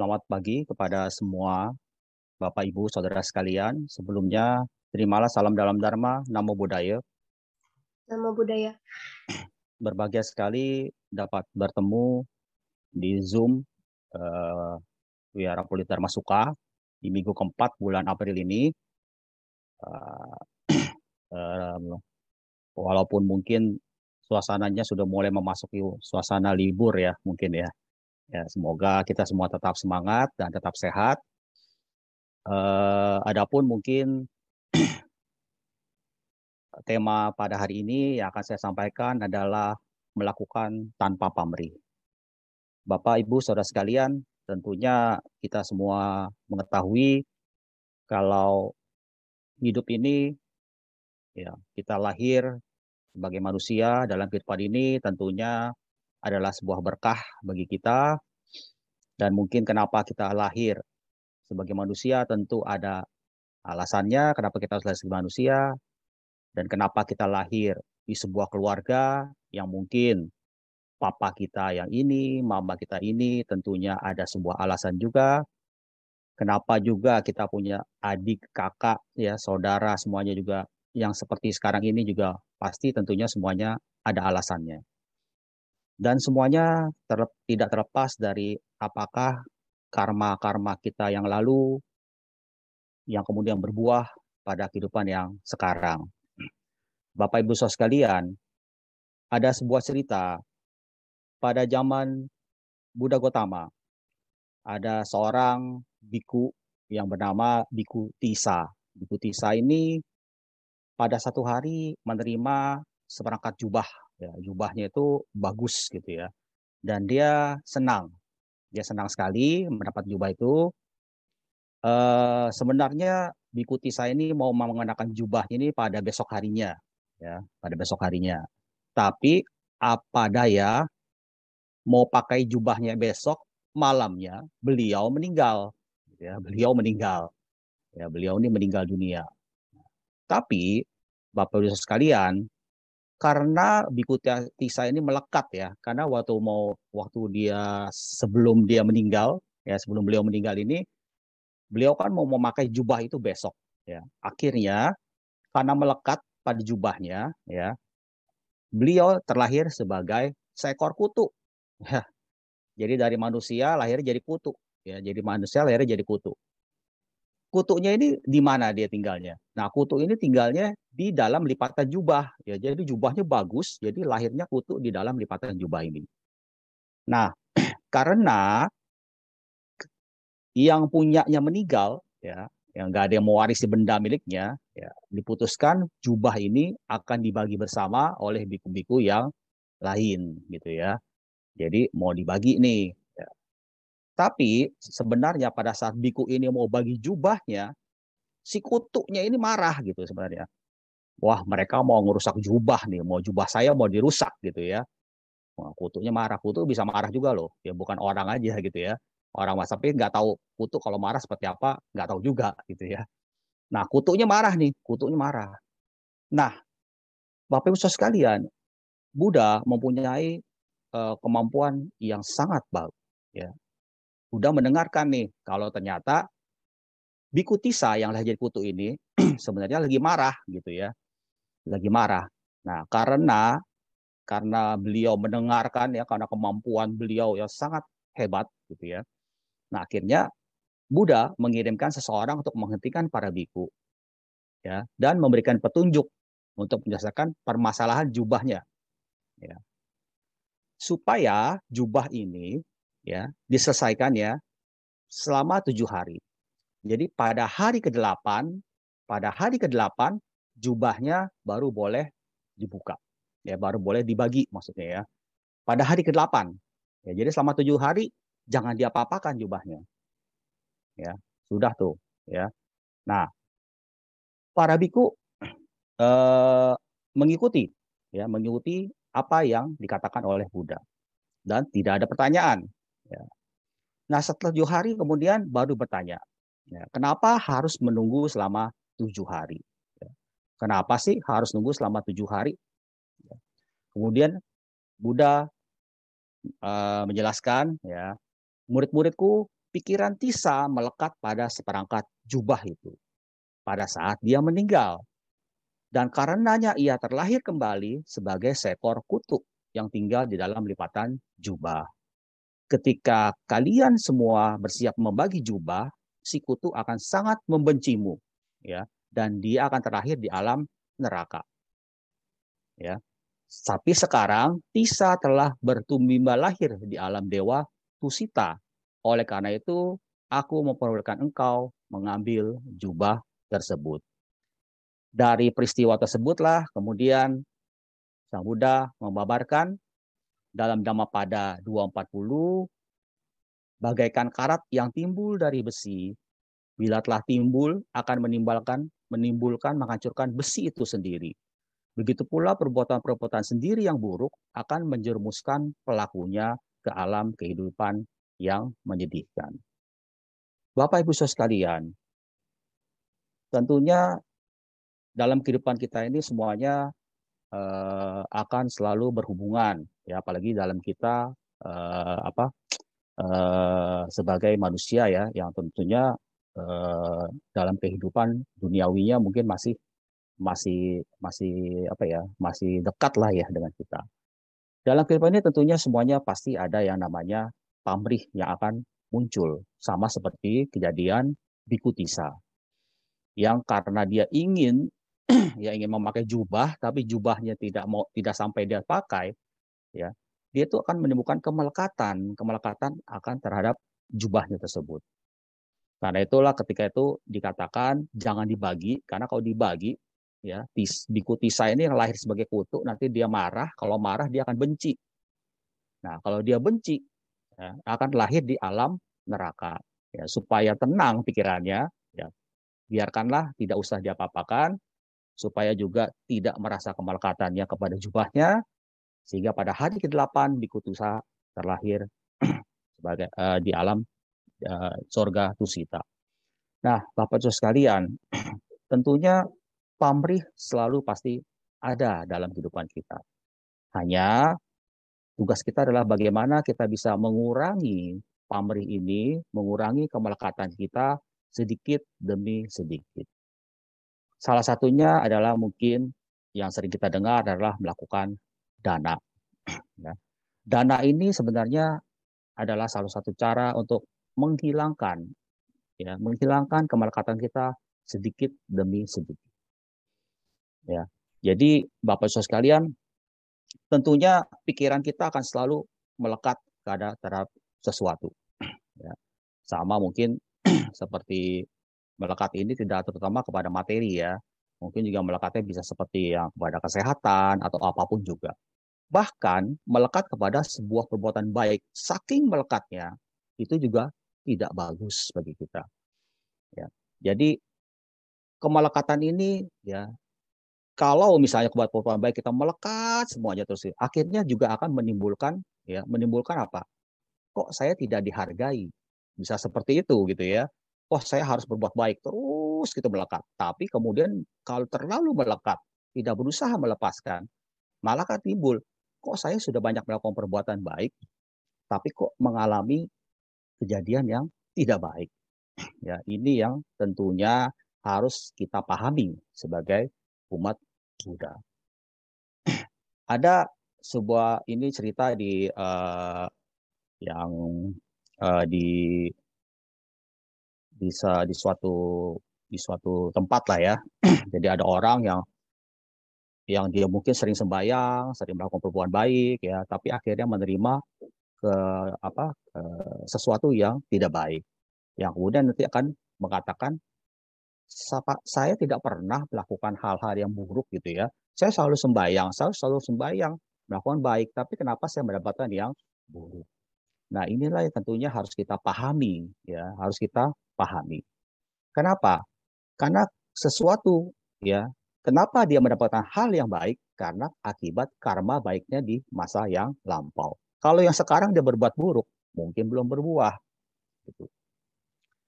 Selamat pagi kepada semua Bapak Ibu Saudara sekalian. Sebelumnya terimalah salam dalam Dharma, Namo Buddhaya. Namo Buddhaya. Berbahagia sekali dapat bertemu di Zoom uh, Wihara Politer Masuka di minggu keempat bulan April ini. Uh, uh, walaupun mungkin suasananya sudah mulai memasuki suasana libur ya mungkin ya. Ya, semoga kita semua tetap semangat dan tetap sehat. Uh, adapun mungkin tema pada hari ini yang akan saya sampaikan adalah melakukan tanpa pamrih. Bapak, Ibu, Saudara sekalian, tentunya kita semua mengetahui kalau hidup ini ya kita lahir sebagai manusia dalam kehidupan ini tentunya adalah sebuah berkah bagi kita. Dan mungkin kenapa kita lahir sebagai manusia tentu ada alasannya kenapa kita harus lahir sebagai manusia. Dan kenapa kita lahir di sebuah keluarga yang mungkin papa kita yang ini, mama kita ini tentunya ada sebuah alasan juga. Kenapa juga kita punya adik, kakak, ya saudara semuanya juga yang seperti sekarang ini juga pasti tentunya semuanya ada alasannya dan semuanya tidak terlepas dari apakah karma-karma kita yang lalu yang kemudian berbuah pada kehidupan yang sekarang. Bapak Ibu Saudara sekalian, ada sebuah cerita pada zaman Buddha Gotama. Ada seorang biku yang bernama Biku Tisa. Biku Tisa ini pada satu hari menerima seperangkat jubah ya jubahnya itu bagus gitu ya. Dan dia senang. Dia senang sekali mendapat jubah itu. Uh, sebenarnya Bikuti saya ini mau mengenakan jubah ini pada besok harinya ya pada besok harinya. Tapi apa daya mau pakai jubahnya besok malamnya beliau meninggal ya. Beliau meninggal. Ya beliau ini meninggal dunia. Tapi Bapak Ibu sekalian karena Biku Tisa ini melekat ya karena waktu mau waktu dia sebelum dia meninggal ya sebelum beliau meninggal ini beliau kan mau memakai jubah itu besok ya. Akhirnya karena melekat pada jubahnya ya beliau terlahir sebagai seekor kutu. Ya jadi dari manusia lahir jadi kutu ya. Jadi manusia lahir jadi kutu kutunya ini di mana dia tinggalnya? Nah, kutu ini tinggalnya di dalam lipatan jubah. Ya, jadi jubahnya bagus, jadi lahirnya kutu di dalam lipatan jubah ini. Nah, karena yang punyanya meninggal, ya, yang nggak ada yang mewarisi benda miliknya, ya, diputuskan jubah ini akan dibagi bersama oleh biku-biku yang lain, gitu ya. Jadi mau dibagi nih tapi sebenarnya pada saat biku ini mau bagi jubahnya, si kutuknya ini marah gitu sebenarnya. Wah mereka mau ngerusak jubah nih, mau jubah saya mau dirusak gitu ya. Wah, kutuknya marah, kutu bisa marah juga loh. Ya bukan orang aja gitu ya. Orang mas tapi nggak tahu kutu kalau marah seperti apa, nggak tahu juga gitu ya. Nah kutuknya marah nih, kutuknya marah. Nah, Bapak Ibu sekalian, Buddha mempunyai uh, kemampuan yang sangat bagus ya udah mendengarkan nih kalau ternyata Biku Tisa yang lahir jadi kutu ini sebenarnya lagi marah gitu ya. Lagi marah. Nah, karena karena beliau mendengarkan ya karena kemampuan beliau yang sangat hebat gitu ya. Nah, akhirnya Buddha mengirimkan seseorang untuk menghentikan para biku ya dan memberikan petunjuk untuk menyelesaikan permasalahan jubahnya ya. Supaya jubah ini ya diselesaikan ya selama tujuh hari. Jadi pada hari ke-8, pada hari ke-8 jubahnya baru boleh dibuka. Ya, baru boleh dibagi maksudnya ya. Pada hari ke-8. Ya, jadi selama tujuh hari jangan diapa-apakan jubahnya. Ya, sudah tuh, ya. Nah, para biku eh, mengikuti ya, mengikuti apa yang dikatakan oleh Buddha. Dan tidak ada pertanyaan Ya. Nah setelah tujuh hari kemudian baru bertanya, ya, kenapa harus menunggu selama tujuh hari? Ya. Kenapa sih harus nunggu selama tujuh hari? Ya. Kemudian Buddha uh, menjelaskan, ya murid-muridku pikiran Tisa melekat pada seperangkat jubah itu pada saat dia meninggal. Dan karenanya ia terlahir kembali sebagai seekor kutuk yang tinggal di dalam lipatan jubah. Ketika kalian semua bersiap membagi jubah, si kutuk akan sangat membencimu, ya, dan dia akan terlahir di alam neraka. Ya. Tapi sekarang Tisa telah bertumbuh lahir di alam dewa Tusita. Oleh karena itu, aku memperbolehkan engkau mengambil jubah tersebut. Dari peristiwa tersebutlah kemudian Sang Buddha membabarkan dalam Dhammapada 240 bagaikan karat yang timbul dari besi bila telah timbul akan menimbulkan menimbulkan menghancurkan besi itu sendiri. Begitu pula perbuatan-perbuatan sendiri yang buruk akan menjerumuskan pelakunya ke alam kehidupan yang menyedihkan. Bapak Ibu Saudara sekalian, tentunya dalam kehidupan kita ini semuanya uh, akan selalu berhubungan ya apalagi dalam kita uh, apa uh, sebagai manusia ya yang tentunya uh, dalam kehidupan duniawinya mungkin masih masih masih apa ya masih dekat lah ya dengan kita. Dalam kehidupan ini tentunya semuanya pasti ada yang namanya pamrih yang akan muncul. Sama seperti kejadian Bikutisa yang karena dia ingin ya ingin memakai jubah tapi jubahnya tidak mau tidak sampai dia pakai ya dia itu akan menimbulkan kemelekatan kemelekatan akan terhadap jubahnya tersebut. Karena itulah ketika itu dikatakan jangan dibagi karena kalau dibagi ya biku tisa ini yang lahir sebagai kutu nanti dia marah kalau marah dia akan benci. Nah kalau dia benci ya, akan lahir di alam neraka ya supaya tenang pikirannya ya. Biarkanlah tidak usah diapa-apakan supaya juga tidak merasa kemelekatannya kepada jubahnya sehingga pada hari ke-8 Bikutusa terlahir sebagai uh, di alam uh, sorga Tusita. Nah, Bapak Ibu sekalian, tentunya pamrih selalu pasti ada dalam kehidupan kita. Hanya tugas kita adalah bagaimana kita bisa mengurangi pamrih ini, mengurangi kemelekatan kita sedikit demi sedikit. Salah satunya adalah mungkin yang sering kita dengar adalah melakukan dana. Ya. Dana ini sebenarnya adalah salah satu cara untuk menghilangkan ya, menghilangkan kemelekatan kita sedikit demi sedikit. Ya. Jadi Bapak Ibu sekalian, tentunya pikiran kita akan selalu melekat pada terhadap sesuatu. Ya. Sama mungkin seperti melekat ini tidak terutama kepada materi ya. Mungkin juga melekatnya bisa seperti yang kepada kesehatan atau apa pun juga. Bahkan melekat kepada sebuah perbuatan baik, saking melekatnya itu juga tidak bagus bagi kita. Ya. Jadi kemelekatan ini ya kalau misalnya kepada perbuatan baik kita melekat semuanya terus akhirnya juga akan menimbulkan ya menimbulkan apa? Kok saya tidak dihargai? Bisa seperti itu gitu ya. Wah, saya harus berbuat baik terus gitu melekat. Tapi kemudian kalau terlalu melekat, tidak berusaha melepaskan, malah kan timbul, kok saya sudah banyak melakukan perbuatan baik, tapi kok mengalami kejadian yang tidak baik. Ya, ini yang tentunya harus kita pahami sebagai umat Buddha. Ada sebuah ini cerita di uh, yang uh, di bisa di suatu di suatu tempat lah ya. Jadi ada orang yang yang dia mungkin sering sembahyang, sering melakukan perbuatan baik ya, tapi akhirnya menerima ke apa ke sesuatu yang tidak baik. Yang kemudian nanti akan mengatakan saya tidak pernah melakukan hal-hal yang buruk gitu ya. Saya selalu sembahyang, saya selalu sembahyang, melakukan baik, tapi kenapa saya mendapatkan yang buruk? Nah, inilah yang tentunya harus kita pahami, ya, harus kita pahami. Kenapa? Karena sesuatu, ya, kenapa dia mendapatkan hal yang baik? Karena akibat karma baiknya di masa yang lampau. Kalau yang sekarang dia berbuat buruk, mungkin belum berbuah. Gitu.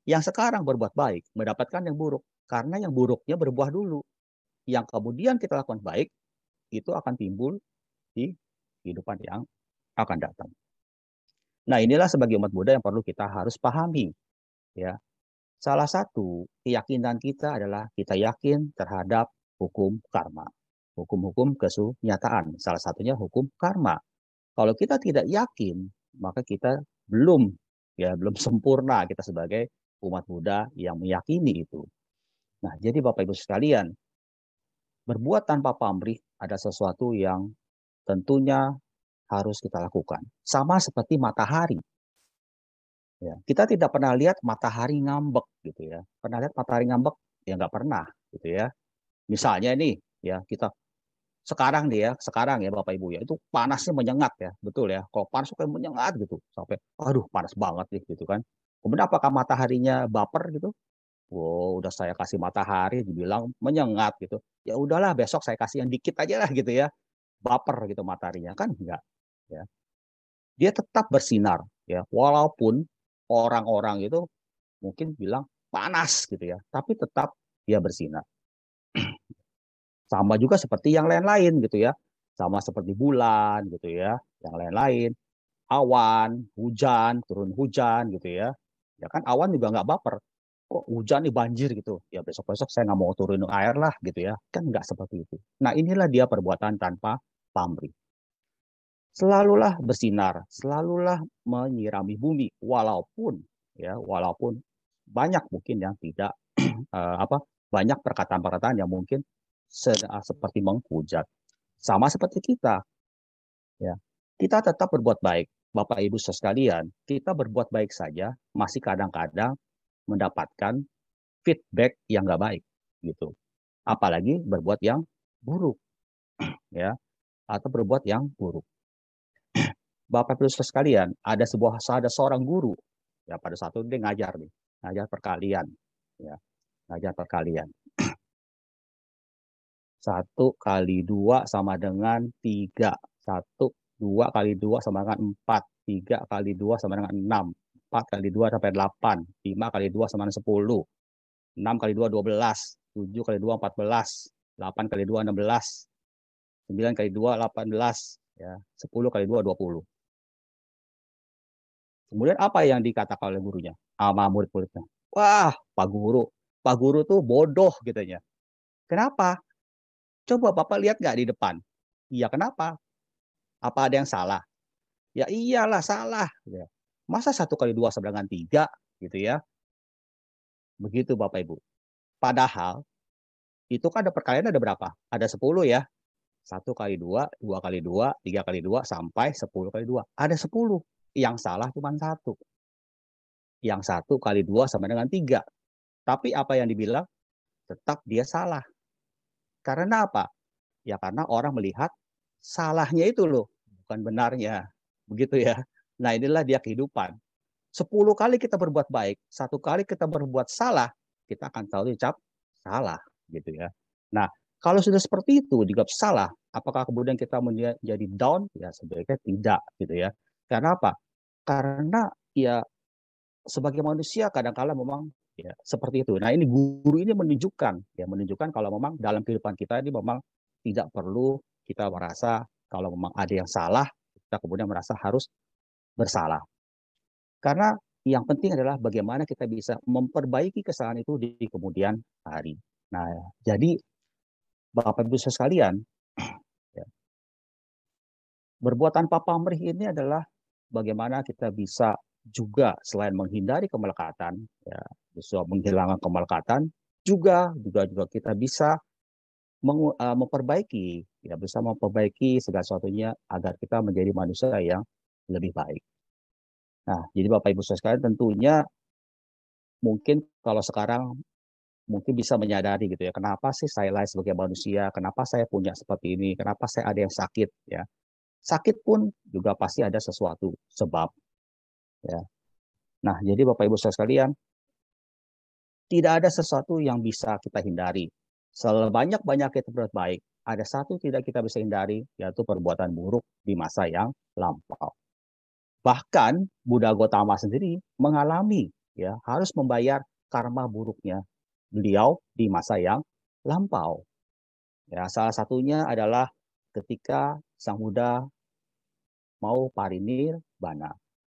Yang sekarang berbuat baik, mendapatkan yang buruk. Karena yang buruknya berbuah dulu. Yang kemudian kita lakukan baik, itu akan timbul di kehidupan yang akan datang. Nah, inilah sebagai umat Buddha yang perlu kita harus pahami. Ya. Salah satu keyakinan kita adalah kita yakin terhadap hukum karma. Hukum-hukum kesunyataan. Salah satunya hukum karma. Kalau kita tidak yakin, maka kita belum ya belum sempurna kita sebagai umat Buddha yang meyakini itu. Nah, jadi Bapak Ibu sekalian, berbuat tanpa pamrih ada sesuatu yang tentunya harus kita lakukan. Sama seperti matahari. Ya, kita tidak pernah lihat matahari ngambek gitu ya. Pernah lihat matahari ngambek? Ya nggak pernah gitu ya. Misalnya nih ya kita sekarang dia ya, sekarang ya Bapak Ibu ya, itu panasnya menyengat ya, betul ya. Kalau panas kayak menyengat gitu, sampai aduh panas banget nih gitu kan. Kemudian apakah mataharinya baper gitu? Wow, udah saya kasih matahari dibilang menyengat gitu. Ya udahlah besok saya kasih yang dikit aja lah gitu ya. Baper gitu mataharinya kan enggak ya. Dia tetap bersinar ya, walaupun orang-orang itu mungkin bilang panas gitu ya, tapi tetap dia bersinar. Sama juga seperti yang lain-lain gitu ya. Sama seperti bulan gitu ya, yang lain-lain. Awan, hujan, turun hujan gitu ya. Ya kan awan juga nggak baper. Kok hujan nih banjir gitu. Ya besok-besok saya nggak mau turun air lah gitu ya. Kan nggak seperti itu. Nah inilah dia perbuatan tanpa pamrih. Selalulah bersinar, selalulah menyirami bumi. Walaupun ya, walaupun banyak mungkin yang tidak uh, apa banyak perkataan-perkataan yang mungkin Ah, seperti menghujat. Sama seperti kita. Ya. Kita tetap berbuat baik. Bapak Ibu sekalian, kita berbuat baik saja masih kadang-kadang mendapatkan feedback yang nggak baik gitu. Apalagi berbuat yang buruk. ya. Atau berbuat yang buruk. Bapak Ibu sekalian, ada sebuah ada seorang guru ya pada satu dia ngajar nih, ngajar perkalian ya. Ngajar perkalian. Satu kali dua sama dengan tiga. Satu, dua kali dua sama dengan empat. Tiga kali dua sama dengan enam. Empat kali dua sampai delapan. Lima kali dua sama dengan sepuluh. Enam kali dua, dua belas. Tujuh kali dua, empat belas. Delapan kali dua, enam belas. Sembilan kali dua, delapan belas. Ya, sepuluh kali dua, dua puluh. Kemudian apa yang dikatakan oleh gurunya? Sama murid-muridnya. Wah, Pak Guru. Pak Guru tuh bodoh gitu ya. Kenapa? Coba Bapak lihat nggak di depan? Iya kenapa? Apa ada yang salah? Ya iyalah salah. Ya. Masa satu kali dua sama dengan tiga gitu ya? Begitu Bapak Ibu. Padahal itu kan ada perkalian ada berapa? Ada sepuluh ya. Satu kali dua, dua kali dua, tiga kali dua, sampai sepuluh kali dua. Ada sepuluh. Yang salah cuma satu. Yang satu kali dua sama dengan tiga. Tapi apa yang dibilang? Tetap dia salah. Karena apa? Ya karena orang melihat salahnya itu loh, bukan benarnya. Begitu ya. Nah inilah dia kehidupan. Sepuluh kali kita berbuat baik, satu kali kita berbuat salah, kita akan tahu ucap salah gitu ya. Nah, kalau sudah seperti itu juga salah, apakah kemudian kita menjadi down? Ya sebaiknya tidak gitu ya. Karena apa? Karena ya sebagai manusia kadang-kala memang ya seperti itu. Nah ini guru ini menunjukkan ya menunjukkan kalau memang dalam kehidupan kita ini memang tidak perlu kita merasa kalau memang ada yang salah kita kemudian merasa harus bersalah. Karena yang penting adalah bagaimana kita bisa memperbaiki kesalahan itu di kemudian hari. Nah, jadi Bapak Ibu sekalian, ya, berbuat tanpa pamrih ini adalah bagaimana kita bisa juga selain menghindari kemelekatan, ya, bisa menghilangkan kemelekatan, juga juga juga kita bisa meng, uh, memperbaiki, ya bisa memperbaiki segala sesuatunya agar kita menjadi manusia yang lebih baik. Nah, jadi Bapak Ibu sekalian tentunya mungkin kalau sekarang mungkin bisa menyadari gitu ya, kenapa sih saya lahir sebagai manusia, kenapa saya punya seperti ini, kenapa saya ada yang sakit ya. Sakit pun juga pasti ada sesuatu sebab Ya. Nah, jadi Bapak Ibu sekalian, tidak ada sesuatu yang bisa kita hindari. Sebanyak-banyak kita berbuat baik, ada satu tidak kita bisa hindari, yaitu perbuatan buruk di masa yang lampau. Bahkan Buddha Gotama sendiri mengalami ya harus membayar karma buruknya beliau di masa yang lampau. Ya, salah satunya adalah ketika Sang Buddha mau parinir bana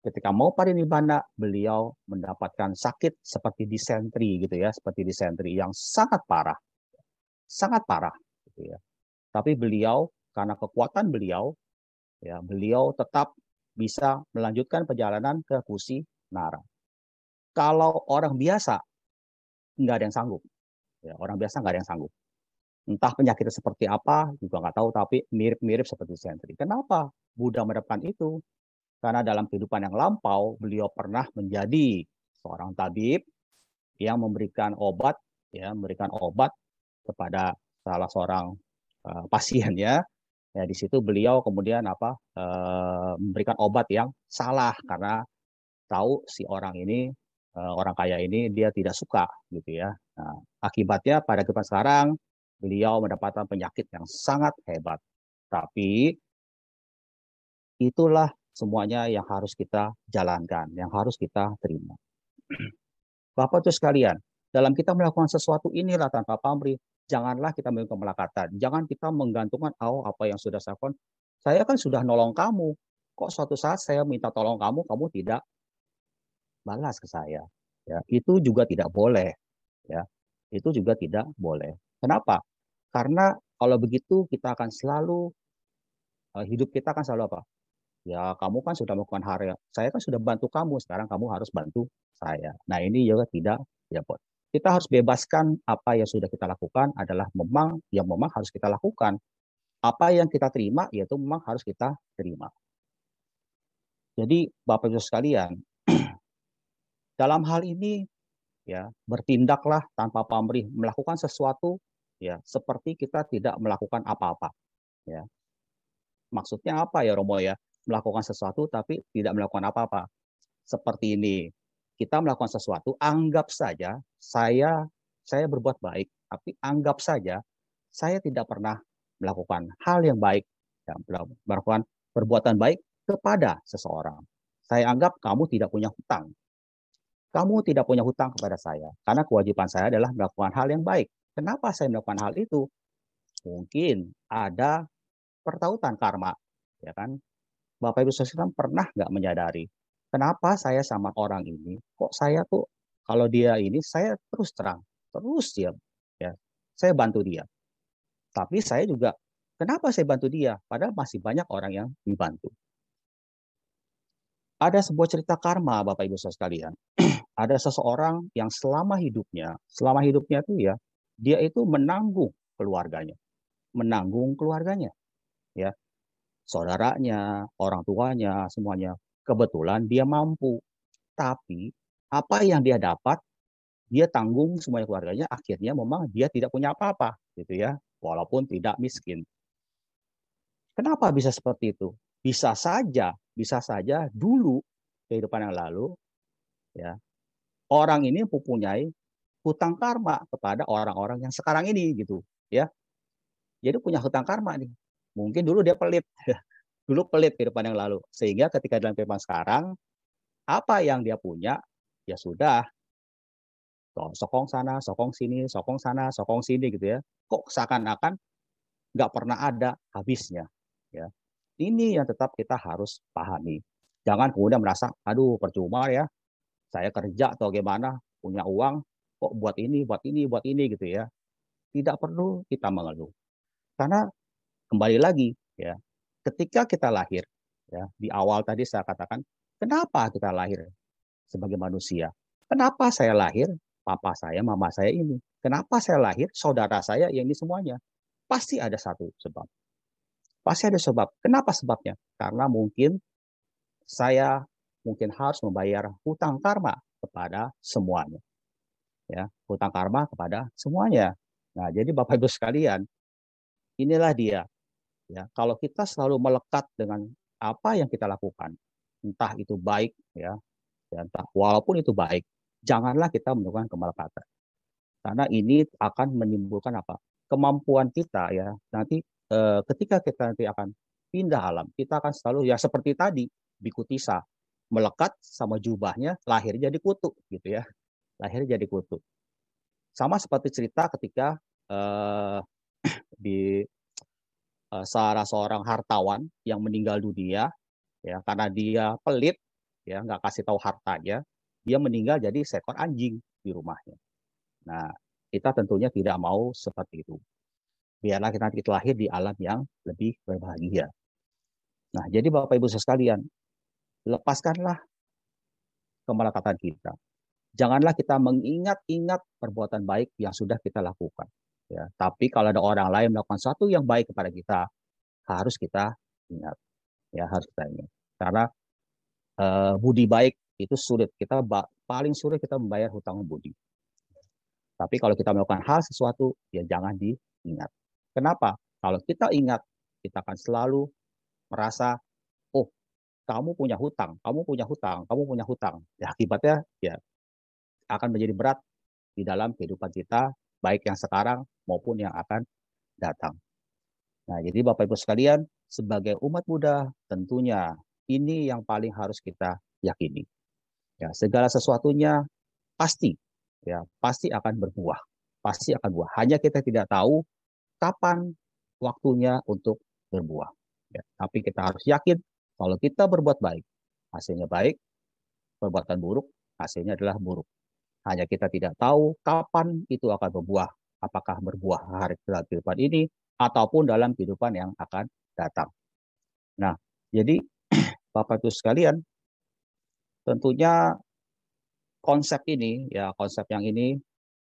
ketika mau parinibbana beliau mendapatkan sakit seperti disentri gitu ya, seperti disentri yang sangat parah. Sangat parah gitu ya. Tapi beliau karena kekuatan beliau ya, beliau tetap bisa melanjutkan perjalanan ke Kusi Nara. Kalau orang biasa nggak ada yang sanggup. Ya, orang biasa nggak ada yang sanggup. Entah penyakitnya seperti apa juga nggak tahu, tapi mirip-mirip seperti disentri. Kenapa Buddha mendapatkan itu? Karena dalam kehidupan yang lampau, beliau pernah menjadi seorang tabib yang memberikan obat, ya, memberikan obat kepada salah seorang uh, pasiennya. Ya, di situ beliau kemudian apa uh, memberikan obat yang salah karena tahu si orang ini uh, orang kaya ini dia tidak suka gitu ya. Nah, akibatnya pada kehidupan sekarang beliau mendapatkan penyakit yang sangat hebat. Tapi itulah semuanya yang harus kita jalankan, yang harus kita terima. Bapak itu sekalian, dalam kita melakukan sesuatu inilah tanpa pamrih, janganlah kita melakukan melakatan. Jangan kita menggantungkan, oh apa yang sudah saya lakukan, saya kan sudah nolong kamu. Kok suatu saat saya minta tolong kamu, kamu tidak balas ke saya. Ya, itu juga tidak boleh. Ya, itu juga tidak boleh. Kenapa? Karena kalau begitu kita akan selalu eh, hidup kita akan selalu apa? ya kamu kan sudah melakukan hal yang saya kan sudah bantu kamu sekarang kamu harus bantu saya. Nah ini juga tidak ya buat kita harus bebaskan apa yang sudah kita lakukan adalah memang yang memang harus kita lakukan. Apa yang kita terima yaitu memang harus kita terima. Jadi bapak ibu sekalian dalam hal ini ya bertindaklah tanpa pamrih melakukan sesuatu ya seperti kita tidak melakukan apa-apa ya maksudnya apa ya Romo ya melakukan sesuatu tapi tidak melakukan apa-apa. Seperti ini, kita melakukan sesuatu, anggap saja saya saya berbuat baik, tapi anggap saja saya tidak pernah melakukan hal yang baik, ya, melakukan perbuatan baik kepada seseorang. Saya anggap kamu tidak punya hutang. Kamu tidak punya hutang kepada saya, karena kewajiban saya adalah melakukan hal yang baik. Kenapa saya melakukan hal itu? Mungkin ada pertautan karma, ya kan? Bapak Ibu Saudara pernah nggak menyadari kenapa saya sama orang ini kok saya tuh kalau dia ini saya terus terang terus dia ya saya bantu dia tapi saya juga kenapa saya bantu dia padahal masih banyak orang yang dibantu ada sebuah cerita karma Bapak Ibu sekalian ada seseorang yang selama hidupnya selama hidupnya tuh ya dia itu menanggung keluarganya menanggung keluarganya ya saudaranya, orang tuanya, semuanya. Kebetulan dia mampu. Tapi apa yang dia dapat, dia tanggung semuanya keluarganya, akhirnya memang dia tidak punya apa-apa, gitu ya, walaupun tidak miskin. Kenapa bisa seperti itu? Bisa saja, bisa saja dulu kehidupan yang lalu, ya, orang ini mempunyai hutang karma kepada orang-orang yang sekarang ini, gitu, ya. Jadi punya hutang karma nih. Mungkin dulu dia pelit, dulu pelit kehidupan yang lalu. Sehingga ketika dalam kehidupan sekarang, apa yang dia punya, ya sudah. Sokong sana, sokong sini, sokong sana, sokong sini gitu ya. Kok seakan-akan nggak pernah ada habisnya. Ya. Ini yang tetap kita harus pahami. Jangan kemudian merasa, aduh percuma ya, saya kerja atau gimana, punya uang, kok buat ini, buat ini, buat ini gitu ya. Tidak perlu kita mengeluh. Karena kembali lagi ya ketika kita lahir ya di awal tadi saya katakan kenapa kita lahir sebagai manusia? Kenapa saya lahir? Papa saya mama saya ini. Kenapa saya lahir? Saudara saya yang ini semuanya. Pasti ada satu sebab. Pasti ada sebab. Kenapa sebabnya? Karena mungkin saya mungkin harus membayar hutang karma kepada semuanya ya hutang karma kepada semuanya nah jadi bapak ibu sekalian inilah dia Ya, kalau kita selalu melekat dengan apa yang kita lakukan, entah itu baik ya, ya entah walaupun itu baik, janganlah kita melakukan kemelekatan. Karena ini akan menimbulkan apa? Kemampuan kita ya. Nanti e, ketika kita nanti akan pindah alam, kita akan selalu ya seperti tadi bikutisa melekat sama jubahnya, lahir jadi kutu gitu ya. Lahir jadi kutu. Sama seperti cerita ketika eh, di uh, salah seorang hartawan yang meninggal dunia ya karena dia pelit ya nggak kasih tahu hartanya, dia meninggal jadi seekor anjing di rumahnya. Nah, kita tentunya tidak mau seperti itu. Biarlah kita nanti lahir di alam yang lebih berbahagia. Nah, jadi Bapak Ibu sekalian, lepaskanlah kemelekatan kita. Janganlah kita mengingat-ingat perbuatan baik yang sudah kita lakukan. Ya, tapi kalau ada orang lain melakukan sesuatu yang baik kepada kita, harus kita ingat. Ya, harus kita ingat. Karena uh, budi baik itu sulit. Kita paling sulit kita membayar hutang budi. Tapi kalau kita melakukan hal sesuatu, ya jangan diingat. Kenapa? Kalau kita ingat, kita akan selalu merasa oh kamu punya hutang, kamu punya hutang, kamu punya hutang. Ya akibatnya ya akan menjadi berat di dalam kehidupan kita baik yang sekarang maupun yang akan datang. Nah, jadi Bapak Ibu sekalian, sebagai umat Buddha tentunya ini yang paling harus kita yakini. Ya, segala sesuatunya pasti ya, pasti akan berbuah, pasti akan buah. Hanya kita tidak tahu kapan waktunya untuk berbuah. Ya, tapi kita harus yakin kalau kita berbuat baik, hasilnya baik, perbuatan buruk, hasilnya adalah buruk. Hanya kita tidak tahu kapan itu akan berbuah. Apakah berbuah hari kehidupan ini ataupun dalam kehidupan yang akan datang. Nah, jadi Bapak Ibu sekalian, tentunya konsep ini ya konsep yang ini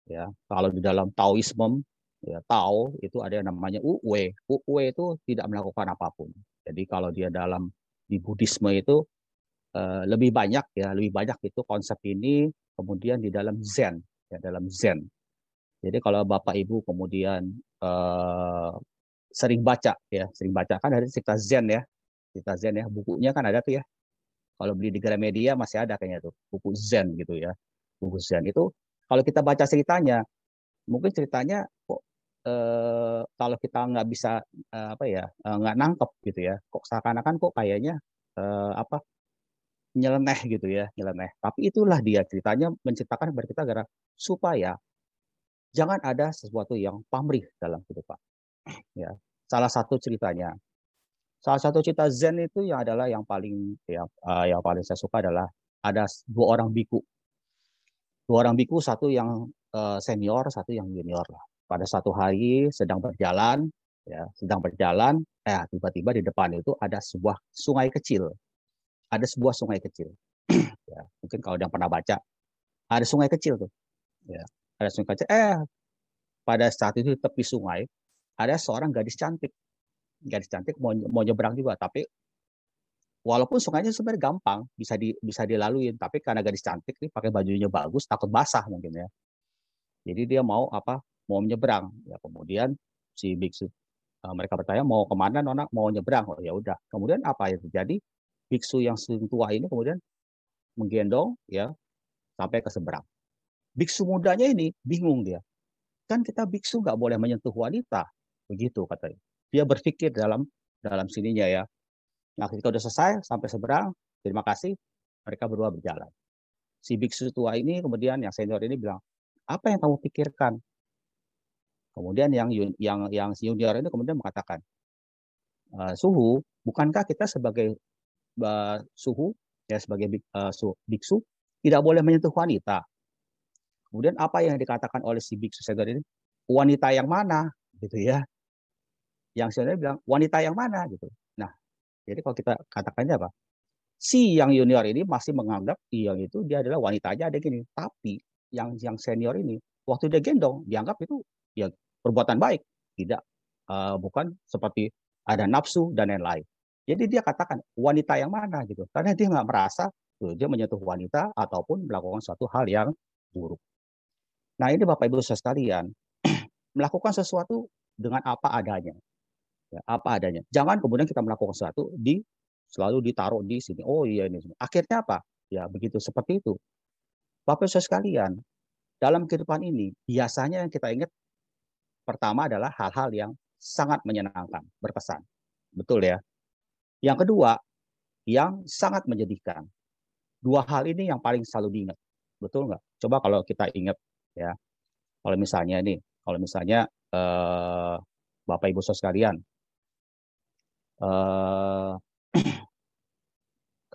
ya kalau di dalam Taoisme ya Tao itu ada yang namanya Uwe. Uwe itu tidak melakukan apa pun. Jadi kalau dia dalam di Buddhisme itu lebih banyak ya, lebih banyak itu konsep ini kemudian di dalam Zen, ya dalam Zen. Jadi kalau Bapak Ibu kemudian uh, sering baca ya, sering baca kan ada cerita Zen ya, cerita Zen ya, bukunya kan ada tuh ya. Kalau beli di Gramedia masih ada kayaknya tuh buku Zen gitu ya, buku Zen itu kalau kita baca ceritanya, mungkin ceritanya kok eh, kalau kita nggak bisa eh, apa ya eh, nggak nangkep gitu ya kok seakan-akan kok kayaknya eh, apa nyeleneh gitu ya nyeleneh. Tapi itulah dia ceritanya menciptakan kepada kita agar supaya jangan ada sesuatu yang pamrih dalam kehidupan ya salah satu ceritanya. Salah satu cerita Zen itu yang adalah yang paling ya, uh, yang paling saya suka adalah ada dua orang biku. Dua orang biku satu yang uh, senior satu yang junior lah. Pada satu hari sedang berjalan, ya, sedang berjalan, eh tiba-tiba di depan itu ada sebuah sungai kecil. Ada sebuah sungai kecil. ya, mungkin kalau yang pernah baca, ada sungai kecil tuh. Ya, ada sungai kecil. Eh, pada saat itu tepi sungai ada seorang gadis cantik. Gadis cantik mau mau nyebrang juga, tapi walaupun sungainya sebenarnya gampang bisa di bisa dilaluin, tapi karena gadis cantik nih pakai bajunya bagus, takut basah mungkin ya. Jadi dia mau apa mau menyeberang. Ya kemudian si biksu uh, mereka bertanya mau ke mana nona mau nyebrang. Oh ya udah. Kemudian apa yang terjadi? Biksu yang tua ini kemudian menggendong ya sampai ke seberang. Biksu mudanya ini bingung dia. Kan kita biksu nggak boleh menyentuh wanita. Begitu katanya. Dia berpikir dalam dalam sininya ya. Nah, ketika udah selesai sampai seberang, terima kasih, mereka berdua berjalan. Si biksu tua ini kemudian yang senior ini bilang, apa yang kamu pikirkan? Kemudian yang yang yang junior itu kemudian mengatakan, uh, suhu, bukankah kita sebagai uh, suhu ya sebagai uh, biksu tidak boleh menyentuh wanita? Kemudian apa yang dikatakan oleh si biksu senior ini? Wanita yang mana? Gitu ya. Yang senior bilang wanita yang mana gitu. Nah, jadi kalau kita katakannya apa? Si yang junior ini masih menganggap yang itu dia adalah wanitanya ada gini. Tapi yang yang senior ini waktu dia gendong dianggap itu ya perbuatan baik, tidak uh, bukan seperti ada nafsu dan lain-lain. Jadi dia katakan wanita yang mana gitu, karena dia nggak merasa tuh, dia menyentuh wanita ataupun melakukan suatu hal yang buruk. Nah ini Bapak Ibu sekalian, melakukan sesuatu dengan apa adanya, ya, apa adanya. Jangan kemudian kita melakukan sesuatu di selalu ditaruh di sini. Oh iya ini. Akhirnya apa? Ya begitu seperti itu. Bapak Ibu sekalian, dalam kehidupan ini biasanya yang kita ingat Pertama adalah hal-hal yang sangat menyenangkan, berkesan. Betul ya. Yang kedua, yang sangat menyedihkan. Dua hal ini yang paling selalu diingat. Betul nggak? Coba kalau kita ingat ya. Kalau misalnya ini, kalau misalnya eh, Bapak Ibu sekalian, eh,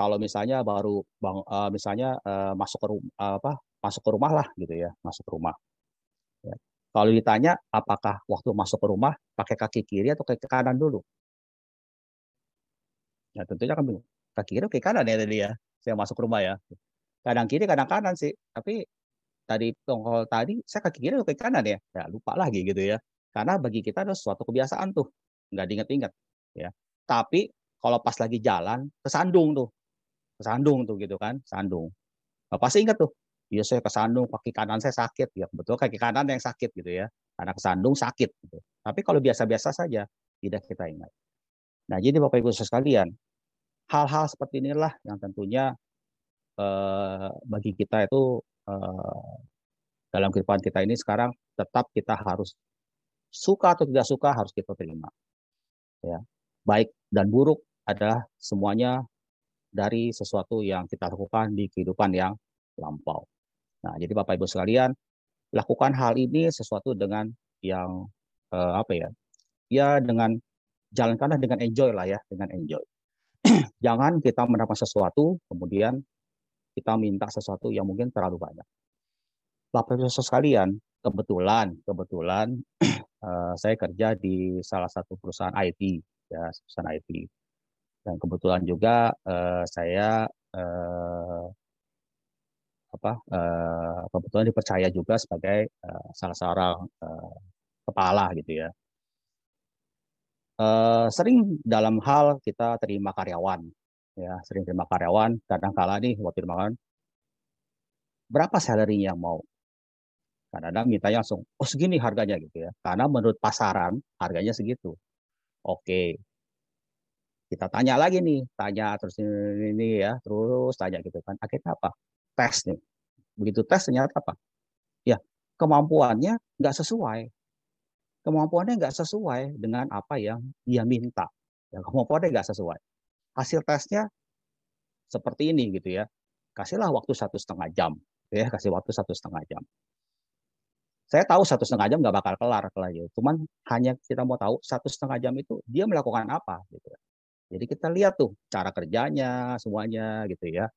kalau misalnya baru bang, uh, misalnya uh, masuk ke rumah uh, apa masuk ke rumah lah gitu ya masuk ke rumah ya. kalau ditanya apakah waktu masuk ke rumah pakai kaki kiri atau kaki kanan dulu ya tentunya kan bingung kaki kiri kaki kanan ya tadi ya saya masuk ke rumah ya kadang kiri kadang kanan sih tapi tadi tongkol tadi saya kaki kiri kaki kanan ya ya lupa lagi gitu ya karena bagi kita ada suatu kebiasaan tuh nggak diingat-ingat ya tapi kalau pas lagi jalan kesandung tuh kesandung tuh gitu kan, sandung. Nah, pasti ingat tuh, iya saya kesandung, kaki kanan saya sakit, ya betul kaki kanan yang sakit gitu ya, karena kesandung sakit. Gitu. Tapi kalau biasa-biasa saja, tidak kita ingat. Nah jadi Bapak Ibu sekalian, hal-hal seperti inilah yang tentunya eh, bagi kita itu eh, dalam kehidupan kita ini sekarang tetap kita harus suka atau tidak suka harus kita terima. Ya, baik dan buruk adalah semuanya dari sesuatu yang kita lakukan di kehidupan yang lampau. Nah, jadi Bapak Ibu sekalian, lakukan hal ini sesuatu dengan yang eh, apa ya? Ya dengan jalankanlah dengan enjoy lah ya, dengan enjoy. Jangan kita mendapat sesuatu kemudian kita minta sesuatu yang mungkin terlalu banyak. Bapak Ibu sekalian, kebetulan kebetulan eh, saya kerja di salah satu perusahaan IT ya, perusahaan IT dan kebetulan juga uh, saya uh, apa uh, kebetulan dipercaya juga sebagai uh, salah seorang uh, kepala gitu ya. Uh, sering dalam hal kita terima karyawan, ya sering terima karyawan. Kadang kala nih waktu terima karyawan, berapa salary yang mau? Kadang-kadang mintanya langsung, oh segini harganya gitu ya. Karena menurut pasaran harganya segitu. Oke, kita tanya lagi nih, tanya terus ini ya, terus tanya gitu kan. Akhirnya apa? Tes nih. Begitu tes ternyata apa? Ya, kemampuannya nggak sesuai. Kemampuannya nggak sesuai dengan apa yang dia minta. Ya, kemampuannya nggak sesuai. Hasil tesnya seperti ini gitu ya. Kasihlah waktu satu setengah jam. Ya, kasih waktu satu setengah jam. Saya tahu satu setengah jam nggak bakal kelar kelar gitu. Cuman hanya kita mau tahu satu setengah jam itu dia melakukan apa gitu. Ya. Jadi kita lihat tuh cara kerjanya semuanya gitu ya.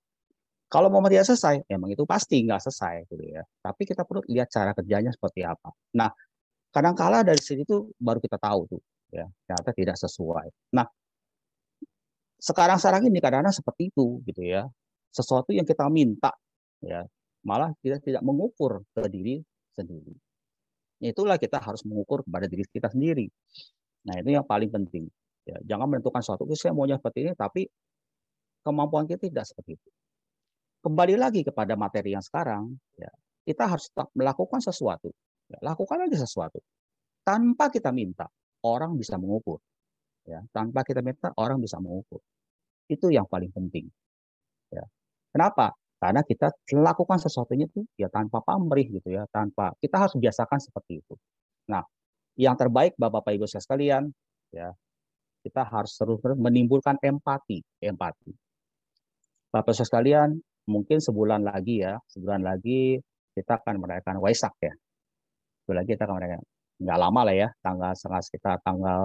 Kalau mau dia selesai, emang itu pasti nggak selesai gitu ya. Tapi kita perlu lihat cara kerjanya seperti apa. Nah, kadang-kala dari situ baru kita tahu tuh ya ternyata tidak sesuai. Nah, sekarang sekarang ini kadang-kadang seperti itu gitu ya. Sesuatu yang kita minta ya malah kita tidak mengukur ke diri sendiri. Itulah kita harus mengukur kepada diri kita sendiri. Nah, itu yang paling penting. Ya, jangan menentukan sesuatu, saya maunya seperti ini, tapi kemampuan kita tidak seperti itu. Kembali lagi kepada materi yang sekarang, ya, kita harus melakukan sesuatu. Lakukan lagi sesuatu. Tanpa kita minta, orang bisa mengukur. Ya, tanpa kita minta, orang bisa mengukur. Itu yang paling penting. Ya. Kenapa? Karena kita melakukan sesuatunya itu ya tanpa pamrih gitu ya, tanpa kita harus biasakan seperti itu. Nah, yang terbaik Bapak-bapak Ibu sekalian, ya, kita harus terus menimbulkan empati, empati. Bapak Ibu sekalian, mungkin sebulan lagi ya, sebulan lagi kita akan merayakan Waisak ya. Sebulan lagi kita merayakan. Nggak lama lah ya, tanggal setengah sekitar tanggal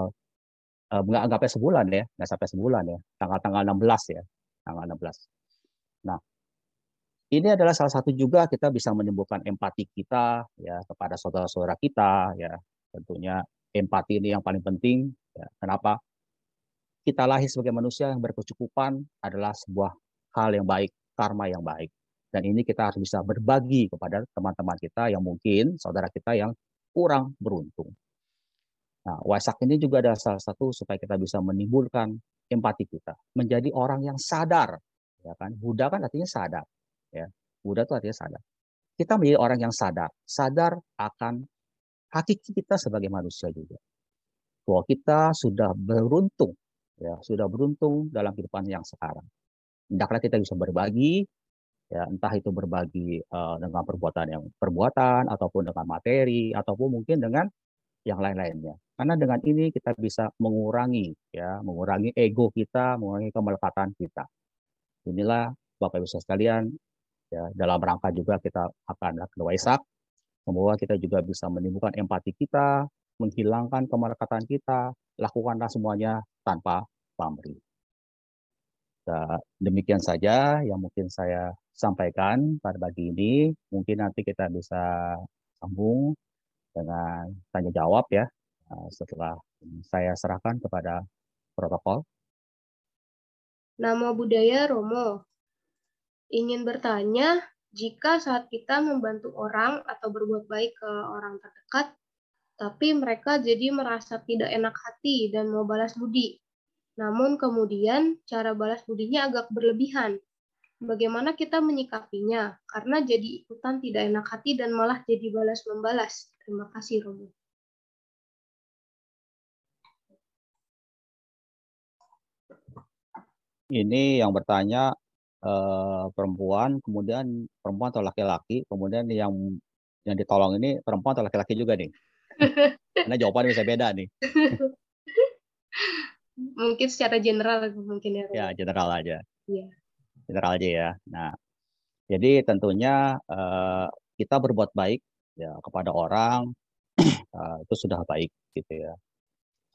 eh, nggak sampai sebulan ya, nggak sampai sebulan ya, tanggal tanggal 16 ya, tanggal 16. Nah, ini adalah salah satu juga kita bisa menimbulkan empati kita ya kepada saudara-saudara kita ya tentunya empati ini yang paling penting ya. kenapa kita lahir sebagai manusia yang berkecukupan adalah sebuah hal yang baik, karma yang baik. Dan ini kita harus bisa berbagi kepada teman-teman kita yang mungkin saudara kita yang kurang beruntung. Nah, Waisak ini juga adalah salah satu supaya kita bisa menimbulkan empati kita, menjadi orang yang sadar, ya kan? Buddha kan artinya sadar, ya. Buddha itu artinya sadar. Kita menjadi orang yang sadar, sadar akan hakiki kita sebagai manusia juga. Bahwa kita sudah beruntung ya sudah beruntung dalam kehidupan yang sekarang. Hendaklah kita bisa berbagi, ya entah itu berbagi uh, dengan perbuatan yang perbuatan ataupun dengan materi ataupun mungkin dengan yang lain-lainnya. Karena dengan ini kita bisa mengurangi ya, mengurangi ego kita, mengurangi kemelekatan kita. Inilah Bapak Ibu sekalian ya dalam rangka juga kita akan melakukan Waisak. Semoga kita juga bisa menimbulkan empati kita, menghilangkan kemelekatan kita, lakukanlah semuanya tanpa pamrih. Demikian saja yang mungkin saya sampaikan pada pagi ini. Mungkin nanti kita bisa sambung dengan tanya jawab ya uh, setelah saya serahkan kepada protokol. Nama budaya Romo. Ingin bertanya, jika saat kita membantu orang atau berbuat baik ke orang terdekat, tapi mereka jadi merasa tidak enak hati dan mau balas budi. Namun kemudian cara balas budinya agak berlebihan. Bagaimana kita menyikapinya? Karena jadi ikutan tidak enak hati dan malah jadi balas-membalas. Terima kasih, Romo. Ini yang bertanya eh, perempuan, kemudian perempuan atau laki-laki, kemudian yang yang ditolong ini perempuan atau laki-laki juga nih. Karena jawabannya bisa beda nih. mungkin secara general mungkin ya. Ya, general aja. Iya. General aja ya. Nah, jadi tentunya uh, kita berbuat baik ya kepada orang uh, itu sudah baik gitu ya.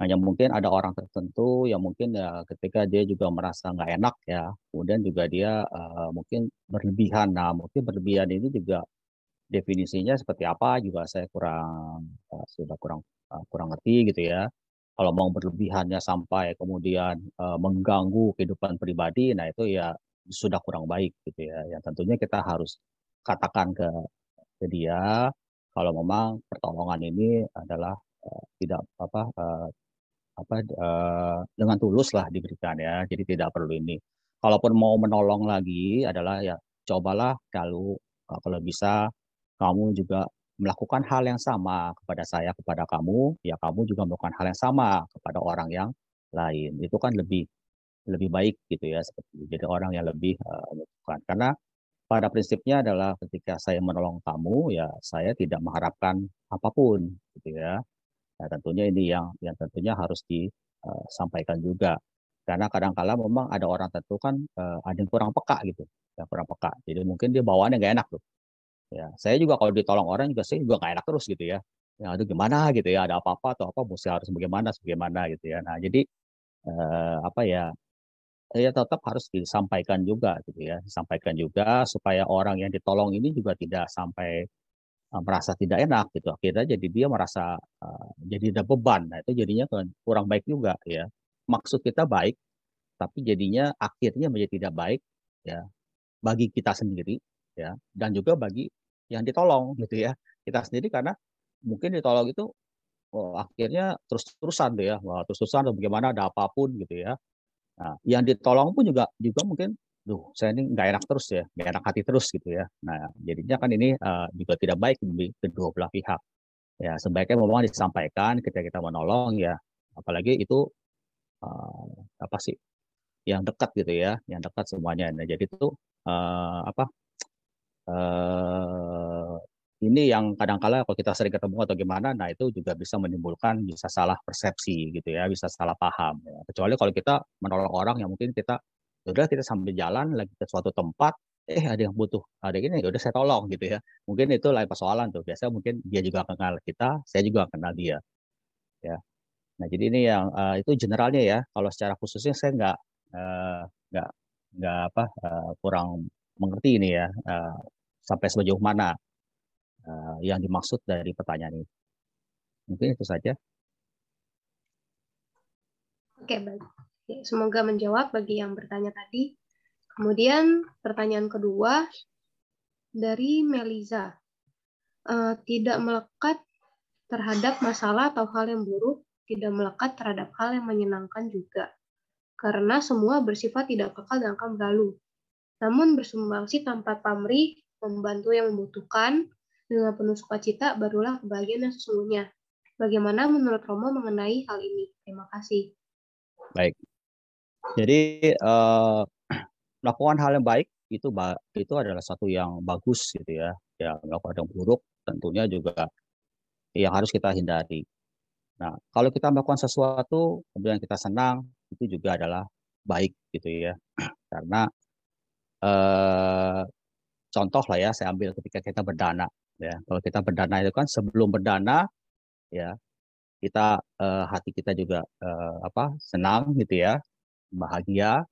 Hanya mungkin ada orang tertentu yang mungkin ya ketika dia juga merasa nggak enak ya, kemudian juga dia uh, mungkin berlebihan. Nah, mungkin berlebihan ini juga definisinya seperti apa juga saya kurang uh, sudah kurang uh, kurang ngerti gitu ya kalau mau berlebihannya sampai kemudian uh, mengganggu kehidupan pribadi, nah itu ya sudah kurang baik gitu ya. Yang tentunya kita harus katakan ke, ke dia kalau memang pertolongan ini adalah uh, tidak apa uh, apa uh, dengan tulus lah diberikan ya. Jadi tidak perlu ini. Kalaupun mau menolong lagi adalah ya cobalah kalau kalau bisa kamu juga melakukan hal yang sama kepada saya, kepada kamu, ya kamu juga melakukan hal yang sama kepada orang yang lain. Itu kan lebih lebih baik gitu ya seperti jadi orang yang lebih uh, melakukan. Karena pada prinsipnya adalah ketika saya menolong kamu ya saya tidak mengharapkan apa pun gitu ya. Nah, tentunya ini yang yang tentunya harus disampaikan eh, juga. Karena kadang-kala memang ada orang tentu kan uh, ada yang kurang peka gitu yang kurang peka. Jadi mungkin dia bawaannya nggak enak tuh Ya, saya juga kalau ditolong orang juga saya juga nggak enak terus gitu ya. Ya, aduh gimana gitu ya, ada apa-apa atau apa, mesti harus bagaimana, bagaimana gitu ya. Nah, jadi eh, apa ya, ya tetap harus disampaikan juga gitu ya, disampaikan juga supaya orang yang ditolong ini juga tidak sampai uh, merasa tidak enak gitu. Akhirnya jadi dia merasa uh, jadi ada beban. Nah, itu jadinya kurang baik juga ya. Maksud kita baik, tapi jadinya akhirnya menjadi tidak baik ya bagi kita sendiri ya. Dan juga bagi yang ditolong gitu ya kita sendiri karena mungkin ditolong itu oh, akhirnya terus-terusan tuh ya. Wah, terus-terusan atau bagaimana ada apa pun gitu ya. Nah yang ditolong pun juga juga mungkin duh saya ini nggak enak terus ya nggak enak hati terus gitu ya. Nah jadinya kan ini uh, juga tidak baik di kedua belah pihak. Ya sebaiknya memang disampaikan ketika kita menolong ya. Apalagi itu uh, apa sih yang dekat gitu ya yang dekat semuanya. Nah jadi itu uh, apa uh, ini yang kadang-kala kalau kita sering ketemu atau gimana, nah itu juga bisa menimbulkan bisa salah persepsi gitu ya, bisa salah paham. Ya. Kecuali kalau kita menolong orang yang mungkin kita ya udah kita sambil jalan lagi ke suatu tempat, eh ada yang butuh, ada ini, ya udah saya tolong gitu ya. Mungkin itu lain persoalan tuh. Biasanya mungkin dia juga kenal kita, saya juga kenal dia. Ya. Nah jadi ini yang uh, itu generalnya ya. Kalau secara khususnya saya nggak uh, nggak nggak apa uh, kurang mengerti ini ya uh, sampai sejauh mana uh, yang dimaksud dari pertanyaan ini. Mungkin itu saja. Oke, baik. Semoga menjawab bagi yang bertanya tadi. Kemudian pertanyaan kedua dari Meliza. Uh, tidak melekat terhadap masalah atau hal yang buruk, tidak melekat terhadap hal yang menyenangkan juga. Karena semua bersifat tidak kekal dan akan berlalu namun bersumbangsi tanpa pamrih, membantu yang membutuhkan, dengan penuh sukacita, barulah kebahagiaan yang sesungguhnya. Bagaimana menurut Romo mengenai hal ini? Terima kasih. Baik. Jadi uh, melakukan hal yang baik itu itu adalah satu yang bagus gitu ya. Ya melakukan yang buruk tentunya juga yang harus kita hindari. Nah, kalau kita melakukan sesuatu kemudian kita senang itu juga adalah baik gitu ya. Karena eh, contoh lah ya saya ambil ketika kita berdana ya kalau kita berdana itu kan sebelum berdana ya kita eh, hati kita juga eh, apa senang gitu ya bahagia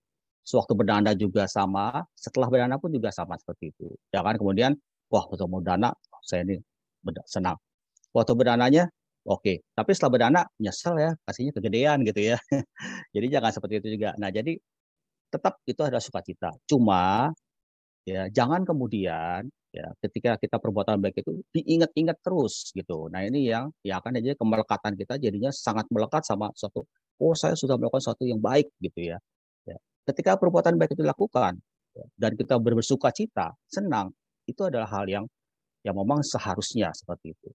sewaktu berdana juga sama, setelah berdana pun juga sama seperti itu. Ya kan kemudian wah waktu mau dana saya ini senang. Waktu berdananya oke, tapi setelah berdana nyesel ya kasihnya kegedean gitu ya. jadi jangan seperti itu juga. Nah jadi tetap itu adalah sukacita. Cuma ya jangan kemudian ya ketika kita perbuatan baik itu diingat-ingat terus gitu. Nah ini yang ya akan aja kemelekatan kita jadinya sangat melekat sama suatu oh saya sudah melakukan sesuatu yang baik gitu ya. ya. Ketika perbuatan baik itu dilakukan ya, dan kita bersuka cita, senang, itu adalah hal yang yang memang seharusnya seperti itu.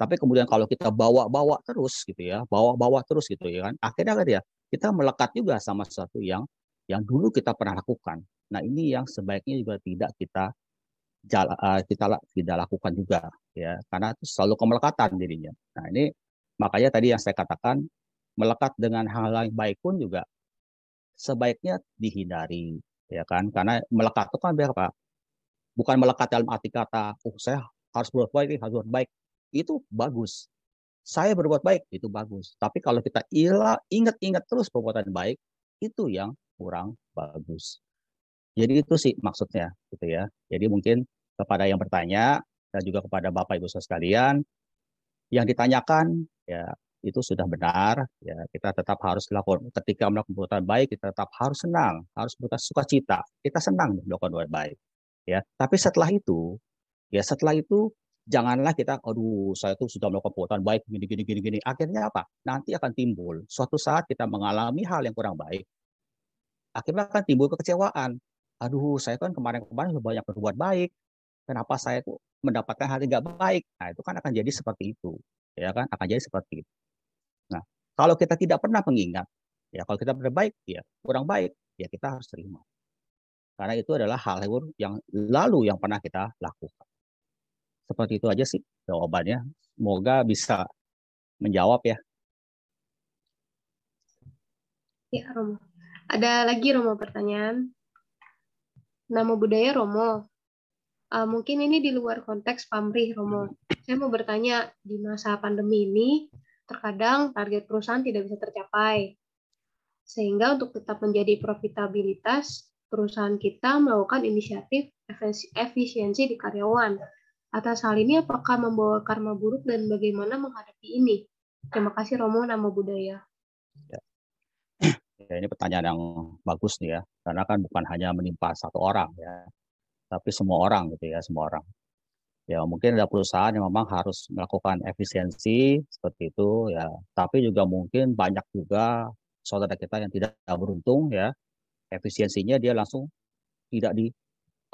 Tapi kemudian kalau kita bawa-bawa terus gitu ya, bawa-bawa terus gitu ya kan, akhirnya kan ya kita melekat juga sama sesuatu yang yang dulu kita pernah lakukan. Nah ini yang sebaiknya juga tidak kita uh, kita tidak lakukan juga ya, karena itu selalu kemelekatan jadinya. Nah ini makanya tadi yang saya katakan melekat dengan hal yang baik pun juga sebaiknya dihindari ya kan? Karena melekat itu kan apa? Bukan melekat dalam arti kata oh saya harus berbuat baik harus berbuat baik. Itu bagus. Saya berbuat baik itu bagus. Tapi kalau kita ingat-ingat terus perbuatan baik itu yang kurang bagus. Jadi itu sih maksudnya gitu ya. Jadi mungkin kepada yang bertanya dan juga kepada bapak ibu sekalian yang ditanyakan ya itu sudah benar ya kita tetap harus lakukan ketika melakukan perbuatan baik kita tetap harus senang harus bersuka sukacita. Kita senang melakukan perbuatan baik ya. Tapi setelah itu ya setelah itu janganlah kita aduh saya tuh sudah melakukan perbuatan baik gini gini gini gini. Akhirnya apa? Nanti akan timbul suatu saat kita mengalami hal yang kurang baik akhirnya akan timbul kekecewaan aduh saya kan kemarin-kemarin sudah banyak berbuat baik kenapa saya mendapatkan hal yang nggak baik nah itu kan akan jadi seperti itu ya kan akan jadi seperti itu Nah, kalau kita tidak pernah mengingat, ya kalau kita berbaik, ya kurang baik, ya kita harus terima. Karena itu adalah hal yang lalu yang pernah kita lakukan. Seperti itu aja sih jawabannya. Semoga bisa menjawab ya. Ya, Romo. Ada lagi Romo pertanyaan. Nama budaya Romo. Uh, mungkin ini di luar konteks pamrih Romo. Saya mau bertanya di masa pandemi ini terkadang target perusahaan tidak bisa tercapai. Sehingga untuk tetap menjadi profitabilitas, perusahaan kita melakukan inisiatif efisiensi di karyawan. Atas hal ini apakah membawa karma buruk dan bagaimana menghadapi ini? Terima kasih Romo Nama Budaya. Ya. Ya ini pertanyaan yang bagus nih ya, karena kan bukan hanya menimpa satu orang ya, tapi semua orang gitu ya, semua orang. Ya mungkin ada perusahaan yang memang harus melakukan efisiensi seperti itu ya. Tapi juga mungkin banyak juga saudara kita yang tidak beruntung ya efisiensinya dia langsung tidak di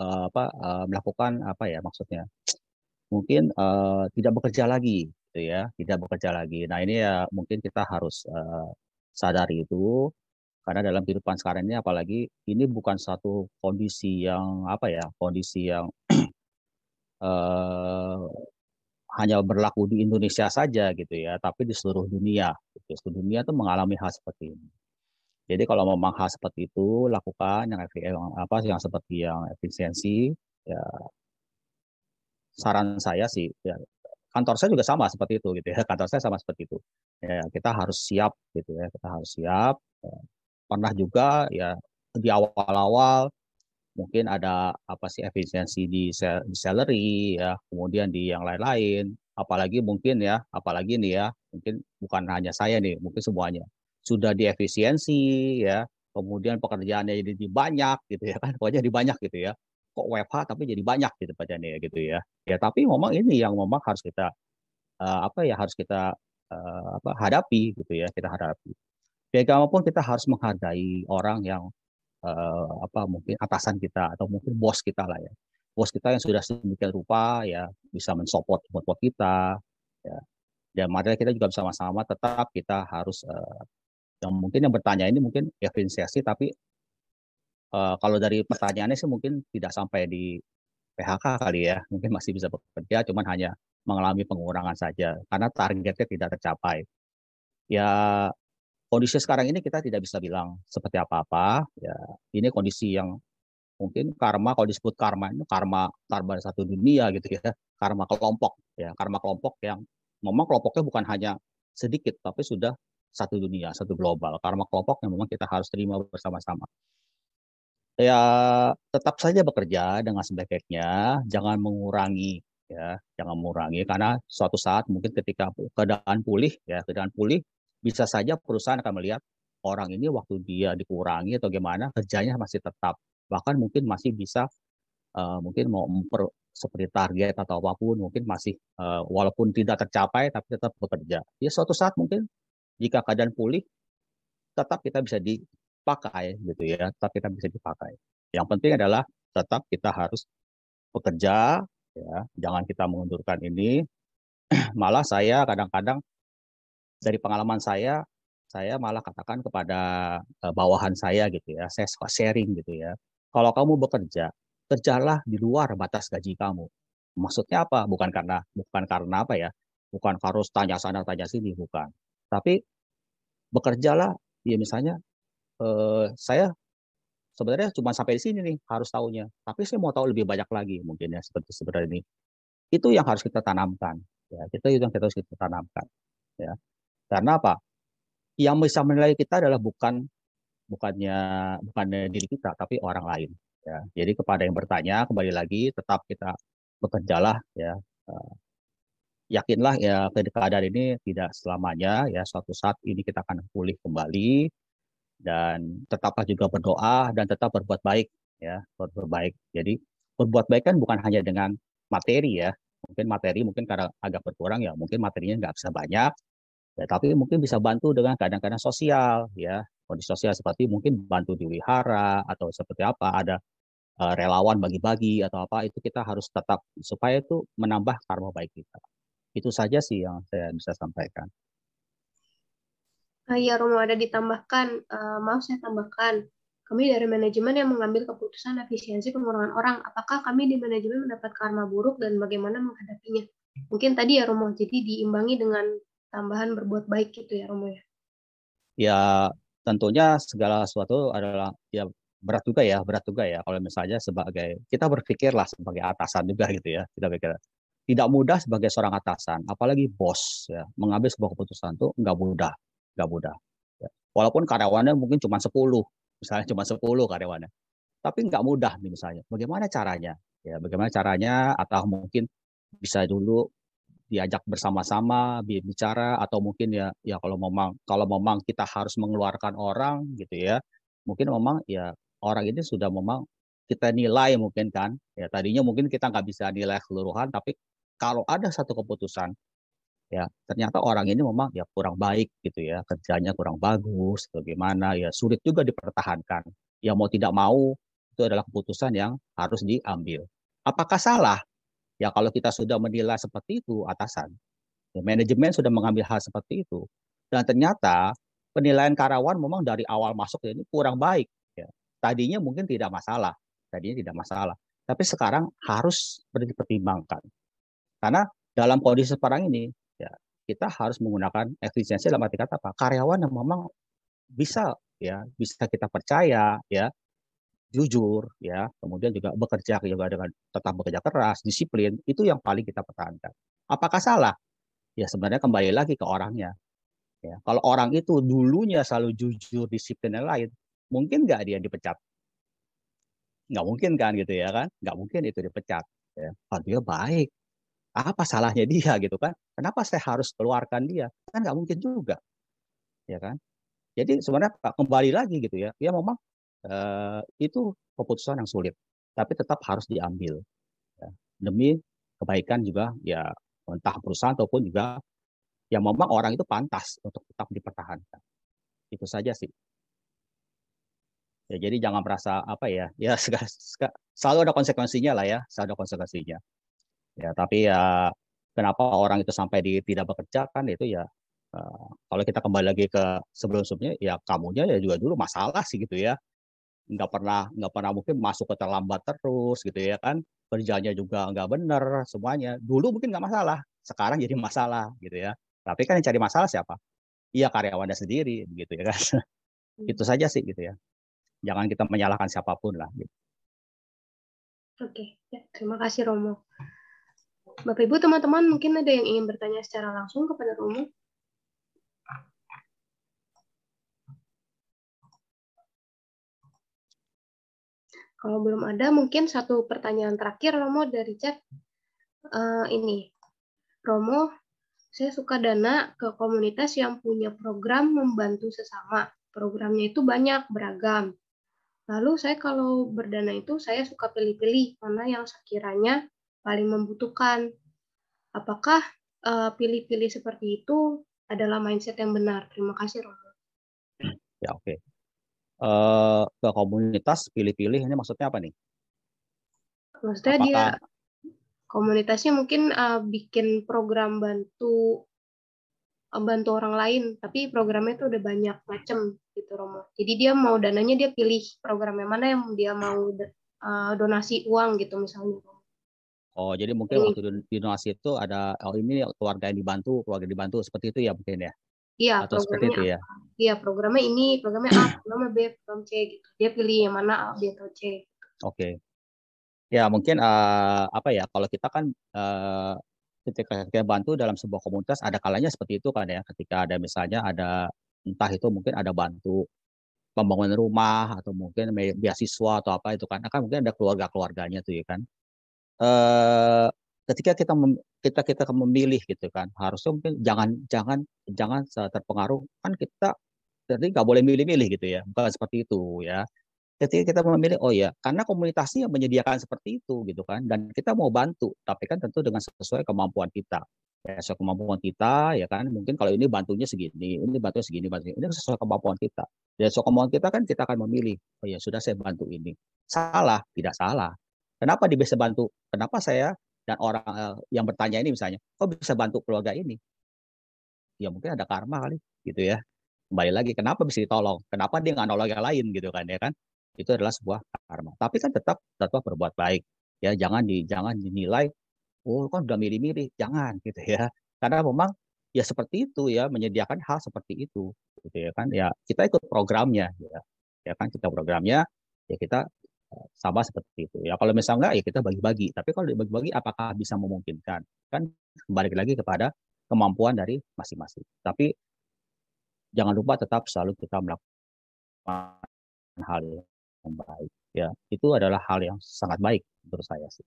uh, apa uh, melakukan apa ya maksudnya mungkin uh, tidak bekerja lagi gitu ya tidak bekerja lagi. Nah ini ya mungkin kita harus uh, sadari itu karena dalam kehidupan sekarang ini apalagi ini bukan satu kondisi yang apa ya kondisi yang eh, hanya berlaku di Indonesia saja gitu ya, tapi di seluruh dunia. Gitu. Seluruh dunia itu mengalami hal seperti ini. Jadi kalau memang hal seperti itu lakukan yang, yang apa yang seperti yang efisiensi ya saran saya sih ya kantor saya juga sama seperti itu gitu ya kantor saya sama seperti itu ya kita harus siap gitu ya kita harus siap ya. Pernah juga ya di awal-awal mungkin ada apa sih efisiensi di, salary ya, kemudian di yang lain-lain, apalagi mungkin ya, apalagi nih ya, mungkin bukan hanya saya nih, mungkin semuanya sudah diefisiensi ya, kemudian pekerjaannya jadi banyak gitu ya kan, pokoknya jadi banyak gitu ya. Kok WFH tapi jadi banyak gitu pekerjaannya gitu ya. Ya tapi memang ini yang memang harus kita uh, apa ya harus kita uh, apa hadapi gitu ya, kita hadapi. Bagaimanapun kita harus menghargai orang yang uh, apa mungkin atasan kita atau mungkin bos kita lah ya. Bos kita yang sudah sedemikian rupa ya bisa mensupport buat kita ya. Dan materi kita juga bersama-sama tetap kita harus uh, yang mungkin yang bertanya ini mungkin efisiensi tapi uh, kalau dari pertanyaannya sih mungkin tidak sampai di PHK kali ya. Mungkin masih bisa bekerja cuman hanya mengalami pengurangan saja karena targetnya tidak tercapai. Ya kondisi sekarang ini kita tidak bisa bilang seperti apa-apa. Ya, ini kondisi yang mungkin karma kalau disebut karma itu karma karma satu dunia gitu ya, karma kelompok ya, karma kelompok yang memang kelompoknya bukan hanya sedikit tapi sudah satu dunia, satu global. Karma kelompok yang memang kita harus terima bersama-sama. ya tetap saja bekerja dengan sebaik-baiknya, jangan mengurangi ya, jangan mengurangi karena suatu saat mungkin ketika keadaan pulih ya, keadaan pulih bisa saja perusahaan akan melihat orang ini waktu dia dikurangi atau gimana kerjanya masih tetap. Bahkan mungkin masih bisa uh, mungkin mau memper, seperti target atau apa pun mungkin masih uh, walaupun tidak tercapai tapi tetap bekerja. Ya suatu saat mungkin jika keadaan pulih tetap kita bisa dipakai gitu ya. Tetap kita bisa dipakai. Yang penting adalah tetap kita harus bekerja ya. Jangan kita mengundurkan ini. Malah saya kadang-kadang dari pengalaman saya saya malah katakan kepada uh, bawahan saya gitu ya saya suka sharing gitu ya kalau kamu bekerja kerjalah di luar batas gaji kamu maksudnya apa bukan karena bukan karena apa ya bukan harus tanya sana tanya sini bukan tapi bekerjalah ya misalnya eh, saya sebenarnya cuma sampai di sini nih harus tahunya. Tapi saya mau tahu lebih banyak lagi mungkin ya seperti sebenarnya ini. Itu yang harus kita tanamkan. Ya, kita itu yang kita harus kita tanamkan. Ya. Karena apa? Yang bisa menilai kita adalah bukan bukannya bukan diri kita tapi orang lain. Ya. Jadi kepada yang bertanya kembali lagi tetap kita bekerjalah ya. Uh, yakinlah ya keadaan ini tidak selamanya ya suatu saat ini kita akan pulih kembali dan tetaplah juga berdoa dan tetap berbuat baik ya berbuat baik jadi berbuat baik kan bukan hanya dengan materi ya mungkin materi mungkin karena agak berkurang ya mungkin materinya nggak bisa banyak ya tapi mungkin bisa bantu dengan kadang-kadang sosial ya kondisi sosial seperti mungkin bantu di wihara atau seperti apa ada uh, relawan bagi-bagi atau apa itu kita harus tetap supaya itu menambah karma baik kita itu saja sih yang saya bisa sampaikan Uh, ya, Romo ada ditambahkan, uh, maaf saya tambahkan, kami dari manajemen yang mengambil keputusan efisiensi pengurangan orang. Apakah kami di manajemen mendapat karma buruk dan bagaimana menghadapinya? Mungkin tadi ya Romo, jadi diimbangi dengan tambahan berbuat baik gitu ya Romo ya? Ya tentunya segala sesuatu adalah ya berat juga ya, berat juga ya. Kalau misalnya sebagai kita berpikirlah sebagai atasan juga gitu ya, kita pikir tidak mudah sebagai seorang atasan, apalagi bos ya mengambil sebuah keputusan itu nggak mudah nggak mudah. Ya. Walaupun karyawannya mungkin cuma 10, misalnya cuma 10 karyawannya. Tapi nggak mudah misalnya. Bagaimana caranya? Ya, bagaimana caranya atau mungkin bisa dulu diajak bersama-sama bicara atau mungkin ya ya kalau memang kalau memang kita harus mengeluarkan orang gitu ya mungkin memang ya orang ini sudah memang kita nilai mungkin kan. Ya tadinya mungkin kita nggak bisa nilai keseluruhan tapi kalau ada satu keputusan ya ternyata orang ini memang ya kurang baik gitu ya kerjanya kurang bagus bagaimana ya sulit juga dipertahankan. Ya mau tidak mau itu adalah keputusan yang harus diambil. Apakah salah ya kalau kita sudah menilai seperti itu atasan ya, manajemen sudah mengambil hal seperti itu. Dan ternyata penilaian karyawan memang dari awal masuk ini kurang baik ya. Tadinya mungkin tidak masalah tadinya tidak masalah. Tapi sekarang harus dipertimbangkan. Karena dalam kondisi sekarang ini kita harus menggunakan efisiensi dalam arti kata apa? Karyawan yang memang bisa ya, bisa kita percaya ya, jujur ya, kemudian juga bekerja juga dengan tetap bekerja keras, disiplin, itu yang paling kita pertahankan. Apakah salah? Ya sebenarnya kembali lagi ke orangnya. Ya, kalau orang itu dulunya selalu jujur, disiplin dan lain, mungkin nggak dia dipecat? Nggak mungkin kan gitu ya kan? Nggak mungkin itu dipecat. Ya. Kalau dia baik, apa salahnya dia gitu kan? Kenapa saya harus keluarkan dia? Kan nggak mungkin juga, ya kan? Jadi sebenarnya kembali lagi gitu ya, ya memang uh, itu keputusan yang sulit, tapi tetap harus diambil ya. demi kebaikan juga ya entah perusahaan ataupun juga yang memang orang itu pantas untuk tetap dipertahankan. Itu saja sih. Ya, jadi jangan merasa apa ya, ya selalu ada konsekuensinya lah ya, selalu ada konsekuensinya. Ya, tapi ya kenapa orang itu sampai di tidak bekerja kan itu ya uh, kalau kita kembali lagi ke sebelum-sebelumnya ya kamunya ya juga dulu masalah sih gitu ya. Nggak pernah nggak pernah mungkin masuk ke terlambat terus gitu ya kan. Kerjanya juga nggak benar semuanya. Dulu mungkin nggak masalah, sekarang jadi masalah gitu ya. Tapi kan yang cari masalah siapa? Iya karyawannya sendiri gitu ya kan. itu saja sih gitu ya. Jangan kita menyalahkan siapa pun lah. Gitu. Oke, ya, terima kasih Romo. Bapak Ibu teman-teman mungkin ada yang ingin bertanya secara langsung kepada Romo. Kalau belum ada, mungkin satu pertanyaan terakhir Romo dari chat. Uh, ini, Romo, saya suka dana ke komunitas yang punya program membantu sesama. Programnya itu banyak, beragam. Lalu saya kalau berdana itu saya suka pilih-pilih mana yang sekiranya paling membutuhkan. Apakah eh, pilih-pilih uh, seperti itu adalah mindset yang benar? Terima kasih, Romo. Ya, oke. Okay. Uh, ke komunitas pilih-pilih ini maksudnya apa nih? Maksudnya Apakah... dia komunitasnya mungkin uh, bikin program bantu bantu orang lain, tapi programnya itu udah banyak macam gitu Romo. Jadi dia mau dananya dia pilih programnya mana yang dia mau uh, donasi uang gitu misalnya. Oh, jadi mungkin waktu donasi itu ada oh ini keluarga yang dibantu, keluarga dibantu seperti itu ya mungkin ya. Iya, Atau seperti itu ya. Iya, programnya ini, programnya A, programnya B, program C gitu. Dia pilih yang mana A, B atau C. Oke. Okay. Ya, mungkin uh, apa ya kalau kita kan uh, ketika kita bantu dalam sebuah komunitas ada kalanya seperti itu kan ya ketika ada misalnya ada entah itu mungkin ada bantu pembangunan rumah atau mungkin beasiswa atau apa itu kan akan mungkin ada keluarga-keluarganya tuh ya kan eh ketika kita mem, kita kita memilih gitu kan harusnya mungkin jangan jangan jangan terpengaruh kan kita jadi nggak boleh milih-milih gitu ya bukan seperti itu ya. Ketika kita memilih oh ya karena komunitasnya menyediakan seperti itu gitu kan dan kita mau bantu tapi kan tentu dengan sesuai kemampuan kita. Ya sesuai kemampuan kita ya kan mungkin kalau ini bantunya segini ini bantunya segini bantunya ini sesuai kemampuan kita. Dan sesuai kemampuan kita kan kita akan memilih oh ya sudah saya bantu ini. Salah tidak salah. Kenapa bisa bantu? Kenapa saya dan orang eh, yang bertanya ini misalnya kok bisa bantu keluarga ini ya mungkin ada karma kali gitu ya kembali lagi kenapa bisa ditolong kenapa dia nggak nolong yang lain gitu kan ya kan itu adalah sebuah karma. Tapi kan tetap tetap berbuat baik. Ya, jangan di jangan dinilai oh kan udah milih-milih, jangan gitu ya. Karena memang ya seperti itu ya menyediakan hal seperti itu gitu ya kan. Ya kita ikut programnya ya. Ya kan kita programnya ya kita sama seperti itu. Ya kalau misalnya enggak ya kita bagi-bagi. Tapi kalau dibagi-bagi apakah bisa memungkinkan? Kan kembali lagi kepada kemampuan dari masing-masing. Tapi jangan lupa tetap selalu kita melakukan hal yang baik ya itu adalah hal yang sangat baik menurut saya sih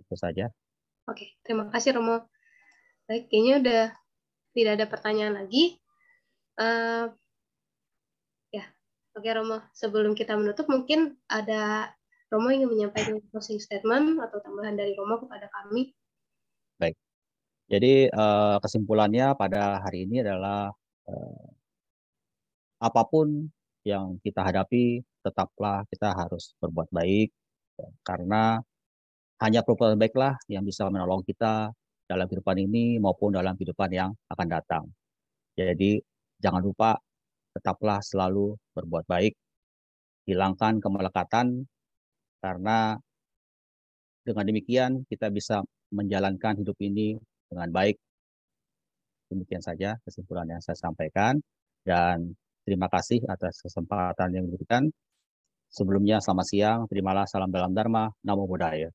itu saja oke terima kasih Romo baik kayaknya udah tidak ada pertanyaan lagi uh, oke Romo sebelum kita menutup mungkin ada Romo ingin menyampaikan closing statement atau tambahan dari Romo kepada kami? Baik. Jadi uh, kesimpulannya pada hari ini adalah uh, apa pun yang kita hadapi, tetaplah kita harus berbuat baik, ya, karena hanya perbuatan baiklah yang bisa menolong kita dalam kehidupan ini maupun dalam kehidupan yang akan datang. Jadi jangan lupa tetaplah selalu berbuat baik, hilangkan kemelekatan, karena dengan demikian kita bisa menjalankan hidup ini dengan baik. Demikian saja kesimpulan yang saya sampaikan. Dan Terima kasih atas kesempatan yang diberikan. Sebelumnya selamat siang, terimalah salam dalam Dharma, Namo Buddhaya.